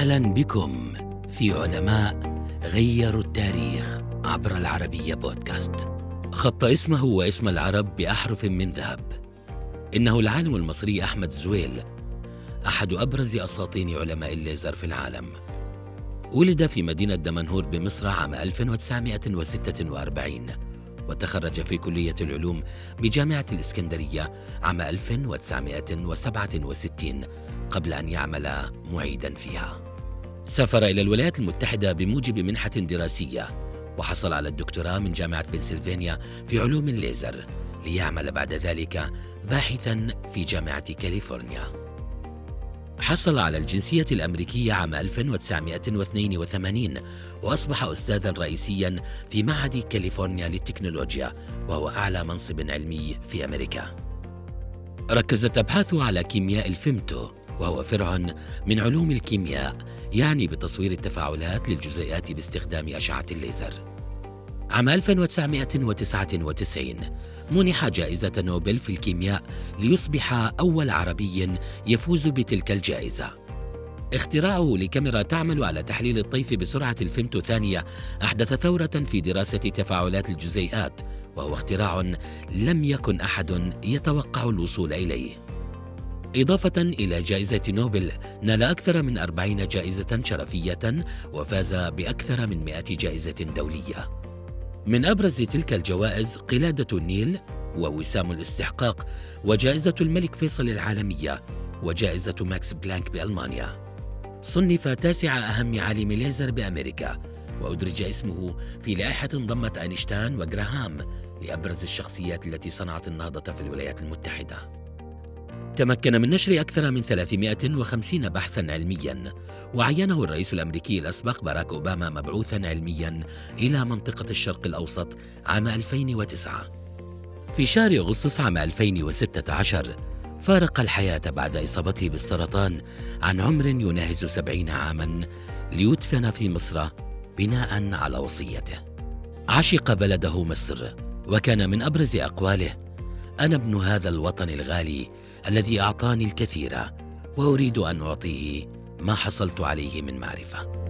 أهلا بكم في علماء غيروا التاريخ عبر العربية بودكاست. خط اسمه واسم العرب بأحرف من ذهب. إنه العالم المصري أحمد زويل أحد أبرز اساطين علماء الليزر في العالم. ولد في مدينة دمنهور بمصر عام 1946 وتخرج في كلية العلوم بجامعة الإسكندرية عام 1967 قبل أن يعمل معيدا فيها. سافر إلى الولايات المتحدة بموجب منحة دراسية وحصل على الدكتوراه من جامعة بنسلفانيا في علوم الليزر ليعمل بعد ذلك باحثا في جامعة كاليفورنيا. حصل على الجنسية الأمريكية عام 1982 وأصبح أستاذا رئيسيا في معهد كاليفورنيا للتكنولوجيا وهو أعلى منصب علمي في أمريكا. ركزت أبحاثه على كيمياء الفيمتو وهو فرع من علوم الكيمياء يعني بتصوير التفاعلات للجزيئات باستخدام أشعة الليزر. عام 1999 منح جائزة نوبل في الكيمياء ليصبح أول عربي يفوز بتلك الجائزة. اختراعه لكاميرا تعمل على تحليل الطيف بسرعة الفيمتو ثانية أحدث ثورة في دراسة تفاعلات الجزيئات، وهو اختراع لم يكن أحد يتوقع الوصول إليه. إضافة إلى جائزة نوبل نال أكثر من أربعين جائزة شرفية وفاز بأكثر من مئة جائزة دولية. من أبرز تلك الجوائز قلادة النيل ووسام الاستحقاق وجائزة الملك فيصل العالمية وجائزة ماكس بلانك بألمانيا. صنف تاسع أهم عالم ليزر بأمريكا وأدرج اسمه في لائحة ضمت أينشتاين وجراهام لأبرز الشخصيات التي صنعت النهضة في الولايات المتحدة. تمكن من نشر أكثر من 350 بحثا علميا. وعينه الرئيس الأمريكي الأسبق باراك أوباما مبعوثا علميا إلى منطقة الشرق الأوسط عام 2009 في شهر أغسطس عام 2016 فارق الحياة بعد إصابته بالسرطان عن عمر يناهز سبعين عاما ليدفن في مصر بناء على وصيته. عشق بلده مصر وكان من أبرز أقواله أنا ابن هذا الوطن الغالي الذي أعطاني الكثير وأريد أن أعطيه ما حصلت عليه من معرفة.